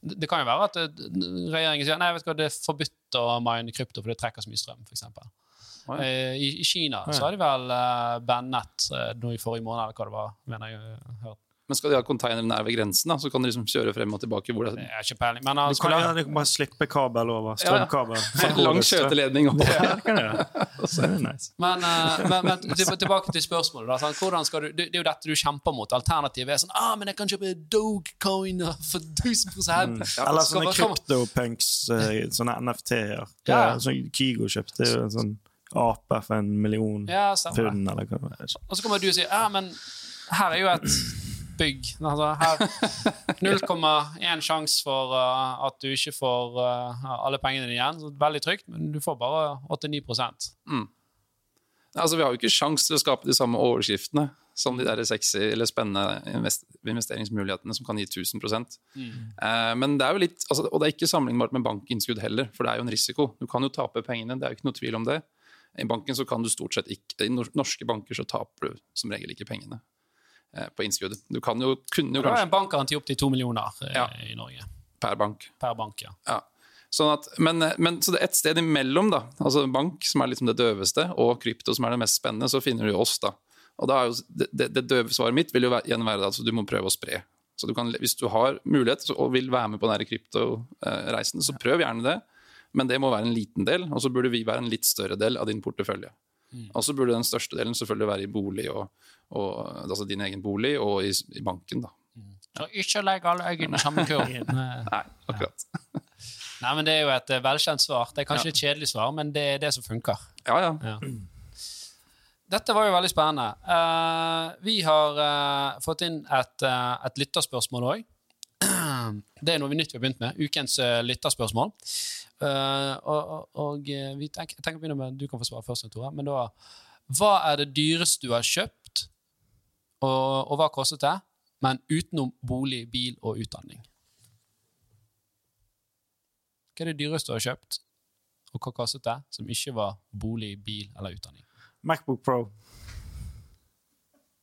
[SPEAKER 1] Det kan jo være at eh, regjeringen sier nei, vet du hva, det er forbudt å mine krypto for det trekker så mye strøm, for
[SPEAKER 3] Å, ja.
[SPEAKER 1] I, I Kina så har de vel uh, eh, nå i forrige måned, eller hva det var. mener jeg hørt.
[SPEAKER 3] Men skal de ha containere nær ved grensen, da, så kan de liksom kjøre frem og tilbake. hvor det
[SPEAKER 1] er ikke peiling. Men
[SPEAKER 2] Du kan, ja, du kan bare slippe kabel over. Strømkabel. fra (laughs)
[SPEAKER 3] Lang skjøteledning over.
[SPEAKER 2] Ja, det kan jeg gjøre. (laughs) Det er nice.
[SPEAKER 1] Men, uh, men, men tilbake til spørsmålet. Da, sånn, Hvordan skal du, det det er jo dette du kjemper mot. Alternativet er sånn ah, men jeg kan kjøpe Dogecoin for 1000
[SPEAKER 2] Eller sånne kryptopunks, eh, sånne NFT-er.
[SPEAKER 1] Ja.
[SPEAKER 2] Ja. Sånn Kygo kjøpte jo en sånn ape for en million
[SPEAKER 1] Ja,
[SPEAKER 2] pund, eller hva det var.
[SPEAKER 1] Og så kommer du og sier ja, men her er jo et bygg. Altså, her (laughs) 0,1 sjanse for uh, at du ikke får uh, alle pengene dine igjen. Så veldig trygt, men du får bare 8-9
[SPEAKER 3] Altså, vi har jo ikke sjanse til å skape de samme overskriftene som de der sexy eller spennende invest investeringsmulighetene som kan gi 1000 eh, Men det er jo litt, altså, Og det er ikke sammenlignbart med bankinnskudd heller, for det er jo en risiko. Du kan jo tape pengene, det er jo ikke noe tvil om det. I banken så kan du stort sett ikke, I norske banker så taper du som regel ikke pengene på innskudd. Du kan jo, kunne jo kanskje
[SPEAKER 1] Det er en bankgaranti opp til to millioner eh,
[SPEAKER 3] Ja.
[SPEAKER 1] i Norge.
[SPEAKER 3] per bank.
[SPEAKER 1] Per bank, ja.
[SPEAKER 3] Ja. Sånn at, men, men så det er et sted imellom, da, altså bank, som er liksom det døveste, og krypto, som er det mest spennende, så finner du oss. da. Og da er jo, det, det, døve svaret mitt vil jo igjen være at du må prøve å spre. Så du kan, Hvis du har mulighet så, og vil være med på denne kryptoreisen, så prøv gjerne det. Men det må være en liten del, og så burde vi være en litt større del av din portefølje. Og så burde den største delen selvfølgelig være i bolig, og, og, altså din egen bolig, og i, i banken. da.
[SPEAKER 1] Så ikke legg alle øynene i samme kurv. (laughs) Nei.
[SPEAKER 3] akkurat. akkurat.
[SPEAKER 1] Nei, men Det er jo et eh, velkjent svar. Det er kanskje et kjedelig svar, men det er det som funker.
[SPEAKER 3] Ja, ja.
[SPEAKER 1] Ja. Dette var jo veldig spennende. Uh, vi har uh, fått inn et, uh, et lytterspørsmål òg. (clears throat) Det er noe vi nytt vi har begynt med. Ukens eh, lytterspørsmål. Eh, og og, eh, vi tenker, jeg tenker å begynne med Du kan få svare først, Tore. Men da Hva er det dyreste du har kjøpt, og, og hva kostet det? Men utenom bolig, bil og utdanning. Hva er det dyreste du har kjøpt, og hva kostet det, som ikke var bolig, bil eller utdanning?
[SPEAKER 2] Macbook Pro.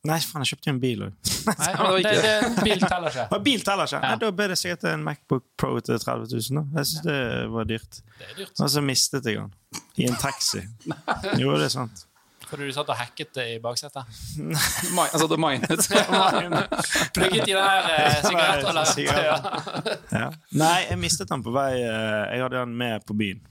[SPEAKER 2] Nei, faen, jeg kjøpte jo en bil òg. (laughs)
[SPEAKER 3] Det
[SPEAKER 1] det, bil teller ikke. (laughs)
[SPEAKER 2] Bil teller ikke.
[SPEAKER 1] Ja.
[SPEAKER 2] Nei, da ble det sikkert en Macbook Pro til 30 000. Da. Jeg syns det var dyrt.
[SPEAKER 1] Det er dyrt.
[SPEAKER 2] Og så mistet jeg den i en taxi. (laughs) Jo, det er sant.
[SPEAKER 1] Fordi du satt og hacket det i baksetet?
[SPEAKER 3] Mi- Altså, det minet.
[SPEAKER 1] Plugget i den her eh. Ja.
[SPEAKER 2] Ja. Nei, jeg mistet den på vei eh, Jeg hadde den med på byen.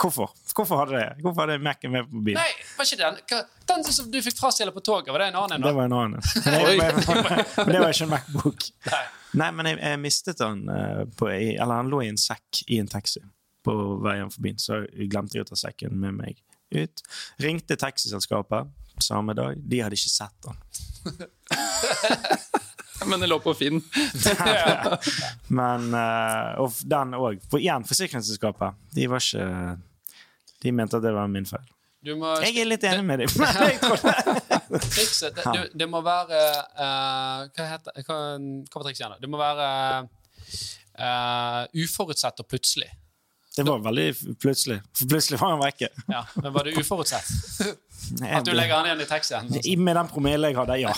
[SPEAKER 2] Hvorfor? Hvorfor hadde det? Hvorfor hadde Mac-en med på bilen?
[SPEAKER 1] Nei, var ikke den Hva- Den som du fikk frastjålet på toget, var det en annen en?
[SPEAKER 2] Det var en annen. (laughs) Men, det var ikke en Macbook.
[SPEAKER 1] Nei.
[SPEAKER 2] Nei, men jeg, jeg mistet den eh, på, Eller han lå i en sekk i en taxi på veien forbi, så jeg glemte jeg å ta sekken med meg ut. Ringte taxiselskapet samme dag. De hadde ikke sett den. (laughs)
[SPEAKER 3] Men det lå på Finn. (laughs)
[SPEAKER 2] Men eh, Og den òg. For igjen, forsikringsselskapet. De var ikke De mente at det var min feil.
[SPEAKER 1] Du må
[SPEAKER 2] Jeg er litt enig med dem, (laughs) (laughs)
[SPEAKER 1] trikset det, du, det må være uh, Hva heter hva, hva var trikset igjen? Det må være uh, uforutsett og plutselig.
[SPEAKER 2] Det var veldig plutselig. Plutselig var han vekke.
[SPEAKER 1] Ja, Men var det uforutsett? (laughs) At du legger han igjen i taxien?
[SPEAKER 2] Med den promillen jeg hadde, ja.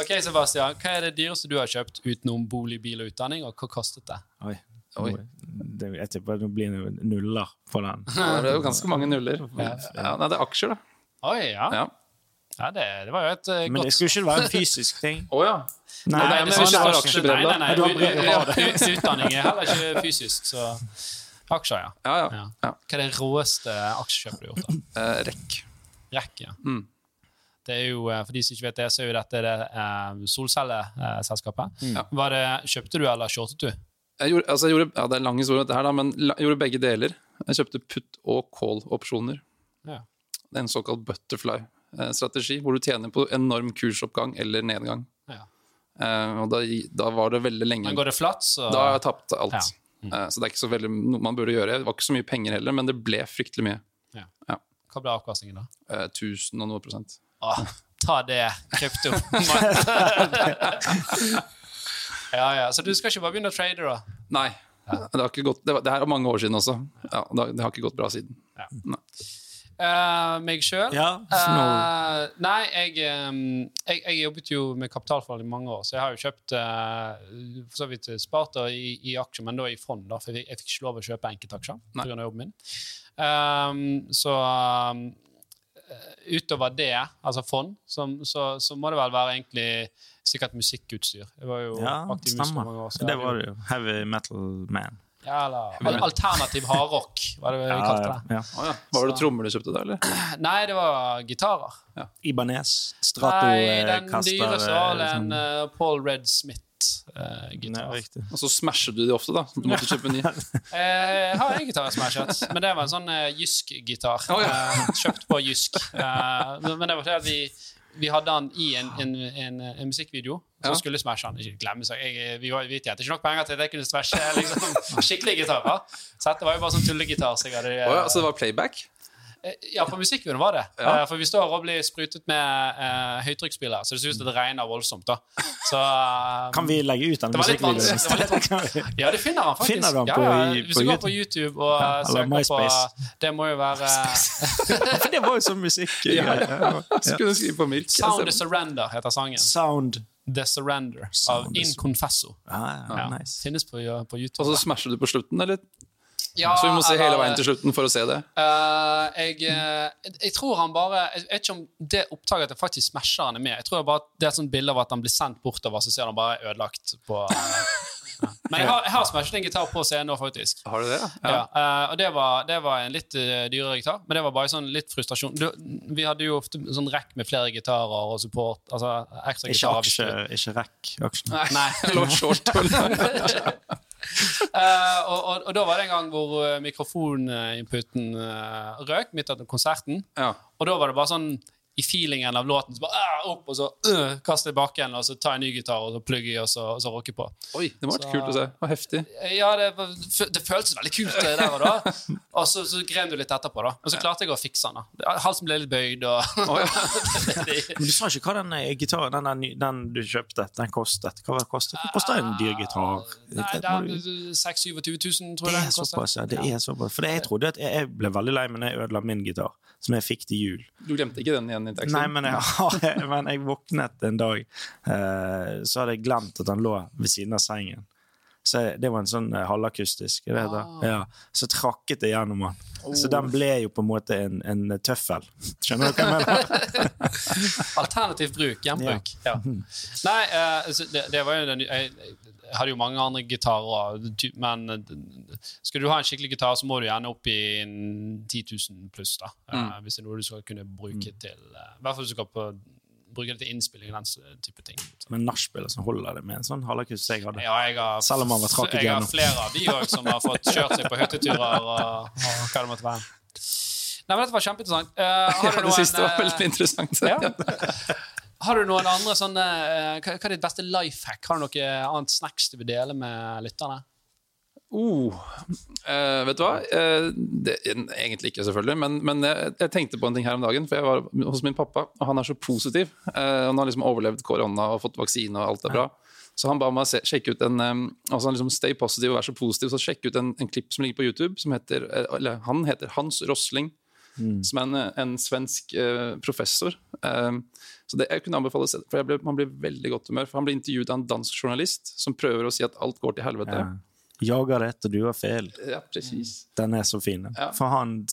[SPEAKER 1] Ok, Sebastian, Hva er det dyreste du har kjøpt utenom bolig, bil og utdanning, og hva kostet det?
[SPEAKER 2] Oi.
[SPEAKER 3] Oi.
[SPEAKER 2] Det, jeg tipper det blir nuller på den. (laughs)
[SPEAKER 3] Det er jo ganske mange nuller. Ja, nei, det er aksjer, da.
[SPEAKER 1] Oi, ja.
[SPEAKER 3] Ja.
[SPEAKER 1] ja det, det var jo et godt
[SPEAKER 2] Men det skulle ikke være en fysisk ting.
[SPEAKER 3] Å ja.
[SPEAKER 2] Nei,
[SPEAKER 1] Nei, Nei, Utdanning er heller ikke fysisk, så aksjer, ja.
[SPEAKER 3] Ja, ja.
[SPEAKER 1] ja.
[SPEAKER 3] ja.
[SPEAKER 1] Hva er det råeste aksjekjøpet du har gjort? da?
[SPEAKER 3] Eh, rekk.
[SPEAKER 1] Rekk, ja.
[SPEAKER 3] Mm.
[SPEAKER 1] Det er jo, eh, For de som ikke vet det, så er jo dette det eh, solcelleselskapet.
[SPEAKER 3] Ja.
[SPEAKER 1] Var det, kjøpte du eller shortet du?
[SPEAKER 3] Jeg gjorde, altså jeg gjorde, ja, det er en lang historie, dette her, da, men jeg gjorde begge deler. Jeg kjøpte put- og call-opsjoner.
[SPEAKER 1] Ja.
[SPEAKER 3] Det er en såkalt butterfly-strategi, hvor du tjener på enorm kursoppgang eller nedgang.
[SPEAKER 1] Ja.
[SPEAKER 3] Eh, og da, da var det veldig lenge
[SPEAKER 1] Men går det flatt, så
[SPEAKER 3] Da har jeg tapt alt.
[SPEAKER 1] Ja. Mm.
[SPEAKER 3] Eh, så det er ikke så veldig noe man burde gjøre. Det var ikke så mye penger heller, men det ble fryktelig mye.
[SPEAKER 1] Hva ble avkastningen, da?
[SPEAKER 3] Eh, 1000 og noe prosent.
[SPEAKER 1] Åh, ta det, krypto. (laughs) (laughs) ja, ja. Så du skal ikke bare begynne å trade, da?
[SPEAKER 3] Nei. Det, har ikke gått, det, var, det her er mange år siden også. Ja, det, har- det har ikke gått bra siden.
[SPEAKER 1] Eh, meg sjøl?
[SPEAKER 2] Ja, Uh,
[SPEAKER 1] nei, jeg, um, jeg, jeg jobbet jo med kapitalfall i mange år, så jeg har jo kjøpt uh, for så vidt spart i, i aksjer, men da i fond, da, for jeg, jeg fikk ikke lov å kjøpe enkeltaksjer pga. jobben min. Um, så um, utover det, altså fond, som, så, så må det vel være egentlig sikkert musikkutstyr. Det var jo
[SPEAKER 2] Ja,
[SPEAKER 1] aktiv
[SPEAKER 2] stemmer.
[SPEAKER 1] mange år. siden.
[SPEAKER 2] Det var jo. Heavy metal man.
[SPEAKER 1] Ja, eller alternativ hardrock, var det vi
[SPEAKER 2] Ja,
[SPEAKER 1] kalte det.
[SPEAKER 2] ja.
[SPEAKER 3] Oh, ja. Var det trommer du kjøpte da, eller?
[SPEAKER 1] Nei, det var gitarer.
[SPEAKER 2] Ibanez.
[SPEAKER 1] Nei, den
[SPEAKER 2] Stratocaster.
[SPEAKER 1] dyreste var
[SPEAKER 2] eh,
[SPEAKER 1] en
[SPEAKER 2] sånn.
[SPEAKER 1] uh, Paul Red Smith-gitar.
[SPEAKER 2] Uh,
[SPEAKER 3] Og så smasher du de ofte, da. Du måtte kjøpe ny. (laughs)
[SPEAKER 1] jeg har en gitar jeg smashet, men det var en sånn uh, Jysk-gitar.
[SPEAKER 3] Oh, ja.
[SPEAKER 1] eh, kjøpt på Jysk. Eh, men det var fordi at vi, vi hadde han i en, en, en, en musikkvideo som
[SPEAKER 3] Ja.
[SPEAKER 1] skulle smashe han. Ikke glemme seg. Jeg, vi, vi tjente ikke nok penger til at jeg kunne smashe liksom, (laughs) skikkelige gitarer. Så dette var jo bare sånn tullegitar. Så
[SPEAKER 3] Å ja, så det var playback?
[SPEAKER 1] Eh, Ja, på musikkvideoen var det.
[SPEAKER 3] Ja.
[SPEAKER 1] Eh, For vi står og blir sprutet med uh, høytrykksspiller, så det ser ut som det regner voldsomt. da. (laughs) Så, eh,
[SPEAKER 2] Kan vi legge ut den musikkvideoen? (laughs)
[SPEAKER 1] Ja, det finner han faktisk.
[SPEAKER 2] Finner du han på-
[SPEAKER 1] ja,
[SPEAKER 2] ja.
[SPEAKER 1] Hvis du går på YouTube og
[SPEAKER 2] Ja,
[SPEAKER 1] søker
[SPEAKER 2] MySpace.
[SPEAKER 1] på Det må jo være (laughs)
[SPEAKER 2] For det var jo sånn musikk.
[SPEAKER 3] Ja.
[SPEAKER 2] Ja.
[SPEAKER 3] Så skrive på Milk.
[SPEAKER 1] Sound the Surrender heter sangen.
[SPEAKER 2] Sound.
[SPEAKER 1] The Surrender av
[SPEAKER 2] Sound
[SPEAKER 1] In Confesso.
[SPEAKER 2] Ah, ja,
[SPEAKER 1] Ja,
[SPEAKER 2] nice.
[SPEAKER 1] Finnes på, på YouTube.
[SPEAKER 3] Og så smasher du på slutten, eller?
[SPEAKER 1] Ja,
[SPEAKER 3] Så vi må se hele veien til slutten for å se det.
[SPEAKER 1] Uh, jeg, uh, jeg tror han bare Jeg vet ikke om det opptaket at jeg faktisk smasher han er med. Jeg tror bare at Det er et sånt bilde av at han blir sendt bortover, så ser han bare ødelagt på ja. Men jeg har, jeg har smashet en gitar på scenen nå, faktisk.
[SPEAKER 3] Har du det?
[SPEAKER 1] Ja. eh, og det var, det var en litt uh, dyrere gitar, men det var bare sånn litt frustrasjon. Du, vi hadde jo ofte sånn rekk med flere gitarer og support. Altså ekstra
[SPEAKER 2] Ikke
[SPEAKER 1] gitarer.
[SPEAKER 2] aksje, ikke rekk Nei
[SPEAKER 1] Nei.
[SPEAKER 3] Lå short. (laughs) (laughs) (laughs)
[SPEAKER 1] Eh, og, og, og da var det en gang hvor mikrofoninputen uh, røk midt under konserten.
[SPEAKER 3] Ja.
[SPEAKER 1] Og da var det bare sånn i feelingen av låten så bare ah, opp, og så uh, kaste tilbake igjen, og så ta en ny gitar og så plugge i, og så, og så rocke på.
[SPEAKER 3] Oi, det var
[SPEAKER 1] Så-
[SPEAKER 3] kult å se. Og heftig.
[SPEAKER 1] Ja, det, det føltes veldig kult det der og da. (laughs) Og så, så grev du litt etterpå, da. Og så klarte jeg å fikse den. da. Halsen ble litt bøyd, og
[SPEAKER 3] ja. (laughs)
[SPEAKER 2] Men du sa ikke hva den eh, gitaren den, den du kjøpte, den kostet. Hva var det kostet? Hva koster en dyr gitar?
[SPEAKER 1] Nei,
[SPEAKER 2] Det
[SPEAKER 1] det
[SPEAKER 2] må du-
[SPEAKER 1] er 26 000, tror
[SPEAKER 2] Det
[SPEAKER 1] jeg
[SPEAKER 2] er
[SPEAKER 1] den
[SPEAKER 2] såpass, ja. Det er såpass. For jeg trodde at jeg jeg ble veldig lei meg når jeg ødela min gitar, som jeg fikk til jul.
[SPEAKER 3] Du glemte ikke den igjen taxien?
[SPEAKER 2] Nei, men jeg, har, (laughs) men jeg våknet en dag, eh, så hadde jeg glemt at han lå ved siden av sengen. Så det var en sånn eh, halvakustisk. Det heter.
[SPEAKER 1] Ah.
[SPEAKER 2] Ja. Så trakket det gjennom den. Så den ble jo på en måte en, en tøffel. Skjønner du hva jeg mener? (laughs)
[SPEAKER 1] Alternativ bruk, gjenbruk. Ja. Nei, uh, det, det var jo den jeg, jeg hadde jo mange andre gitarer, men eh, skal du ha en skikkelig gitar, så må du gjerne opp i en 10 000 pluss, da. Mm. Hvis det er noe du skal kunne bruke til eh, I hvert fall hvis du skal på, bruke det til innspilling og den type ting.
[SPEAKER 2] Men nachspielet som holder det med en sånn halvakustisk jeg hadde.
[SPEAKER 1] Ja, jeg har,
[SPEAKER 2] Selv om han var trakket
[SPEAKER 1] jeg har flere av de òg som har fått kjørt seg på hytteturer og, (laughs) og hva det måtte være. Nei, men Dette var kjempeinteressant. Uh,
[SPEAKER 3] Ja, det siste var
[SPEAKER 1] eh,
[SPEAKER 3] veldig interessant.
[SPEAKER 1] ja. (laughs) Har du noen andre sånne eh, Hva er ditt beste life hack? Har du noe annet snacks du vil dele med lytterne?
[SPEAKER 3] Uh, uh, vet du hva? Uh, det, egentlig ikke, selvfølgelig. Men, men jeg, jeg tenkte på en ting her om dagen. For jeg var hos min pappa, og han er så positiv. Eh, han har liksom overlevd korona og fått vaksine, og alt er bra. Så han ba meg se, sjekke ut en um, altså han liksom Stay positive og vær så positiv. Så sjekke ut en, en klipp som ligger på YouTube. Som heter, eh, eller han heter Hans Rosling. Som er en, en svensk uh, professor. Um, så det jeg kunne anbefale for jeg ble, Man blir veldig godt humør. For Han blir intervjuet av en dansk journalist som prøver å si at alt går til helvete.
[SPEAKER 2] Ja. Jager rett, og du har feil.
[SPEAKER 3] Ja, precis.
[SPEAKER 2] Den er så fin.
[SPEAKER 3] Ja.
[SPEAKER 2] For han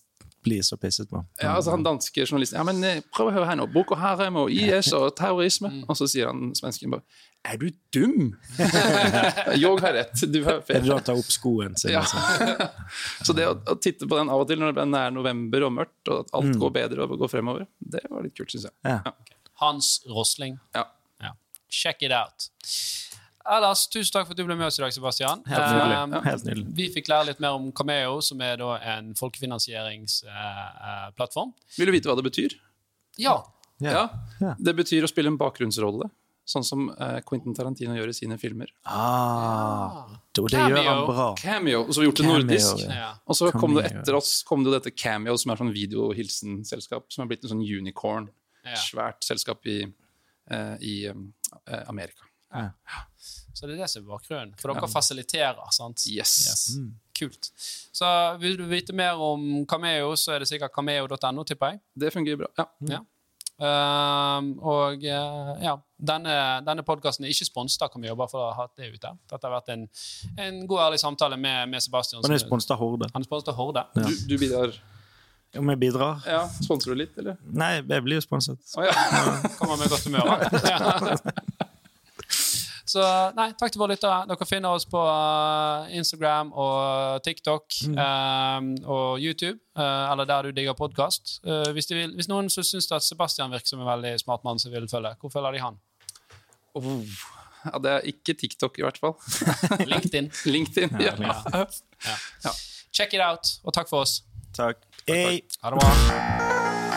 [SPEAKER 2] blir så pisset på.
[SPEAKER 3] Ja, altså han danske journalisten Ja, men eh, prøv å høre her nå. Boko Haram og IS og terrorisme.
[SPEAKER 2] Mm.
[SPEAKER 3] Og så sier han svensken bare Er du dum? (laughs) Jeg har rett. Du har feil.
[SPEAKER 2] Eller å ta opp skoen sin?
[SPEAKER 3] Ja.
[SPEAKER 2] liksom? (laughs)
[SPEAKER 3] Så det å, å titte på den av og til når det er november og mørkt, og at
[SPEAKER 2] Mm.
[SPEAKER 3] alt går bedre og går fremover, det var litt kult, syns jeg.
[SPEAKER 2] Ja.
[SPEAKER 1] Hans Rosling.
[SPEAKER 3] Ja.
[SPEAKER 1] Ja. Check it out. Ellers, tusen takk for at du ble med oss i dag, Sebastian.
[SPEAKER 2] Helt
[SPEAKER 1] Eh,
[SPEAKER 2] nydelig. Helt nydelig.
[SPEAKER 1] vi fikk lære litt mer om Cameo, som er da en folkefinansieringsplattform.
[SPEAKER 3] Vil du vite hva det betyr?
[SPEAKER 1] ja.
[SPEAKER 3] Ja.
[SPEAKER 2] Ja.
[SPEAKER 3] Det betyr å spille en bakgrunnsrolle, sånn som eh, Quentin Tarantino gjør i sine filmer.
[SPEAKER 2] Ah, ja. det
[SPEAKER 1] Cameo.
[SPEAKER 2] gjør han bra.
[SPEAKER 3] Cameo, og så gjort det nordisk.
[SPEAKER 2] ja.
[SPEAKER 1] ja.
[SPEAKER 3] Og så kom det etter oss kom det jo dette Cameo, som er sånn videohilsenselskap, som er blitt en sånn unicorn.
[SPEAKER 1] Ja.
[SPEAKER 3] Svært selskap i, eh, i eh, Amerika.
[SPEAKER 1] Så det er det som er bakgrunnen. For dere fasiliterer, sant?
[SPEAKER 3] Yes.
[SPEAKER 1] Kult. Så vil du vite mer om Cameo, så er det sikkert cameo.no, tipper jeg.
[SPEAKER 3] Det fungerer bra. Ja.
[SPEAKER 1] Ja. Ehm, og eh, ja, denne, denne podkasten er ikke sponset av vi jobbe for å ha hatt det ute. Dette har vært en, en god, ærlig samtale med, med Sebastian.
[SPEAKER 2] Han er sponset av Horde.
[SPEAKER 1] Han er sponset av Horde.
[SPEAKER 3] Du, du bidrar
[SPEAKER 2] Om jeg bidrar?
[SPEAKER 3] Ja, Sponser du litt, eller?
[SPEAKER 2] Nei, jeg blir jo sponset.
[SPEAKER 3] Oh, ja.
[SPEAKER 1] Kommer med godt humør. da. (laughs) (laughs) Så nei, takk til våre lyttere. Dere finner oss på eh, Instagram og TikTok eh, og YouTube, uh, eller der du digger podkast. hvis, hvis noen syns at Sebastian virker som en veldig smart mann som vil følge, hvor følger de han?
[SPEAKER 3] Oh. ja. Det er ikke TikTok, i hvert fall. (laughs)
[SPEAKER 1] LinkedIn. (laughs)
[SPEAKER 3] LinkedIn. Ja.
[SPEAKER 1] Ja. Check it out, og takk for oss.
[SPEAKER 2] Takk. Hei.
[SPEAKER 1] Ha det bra.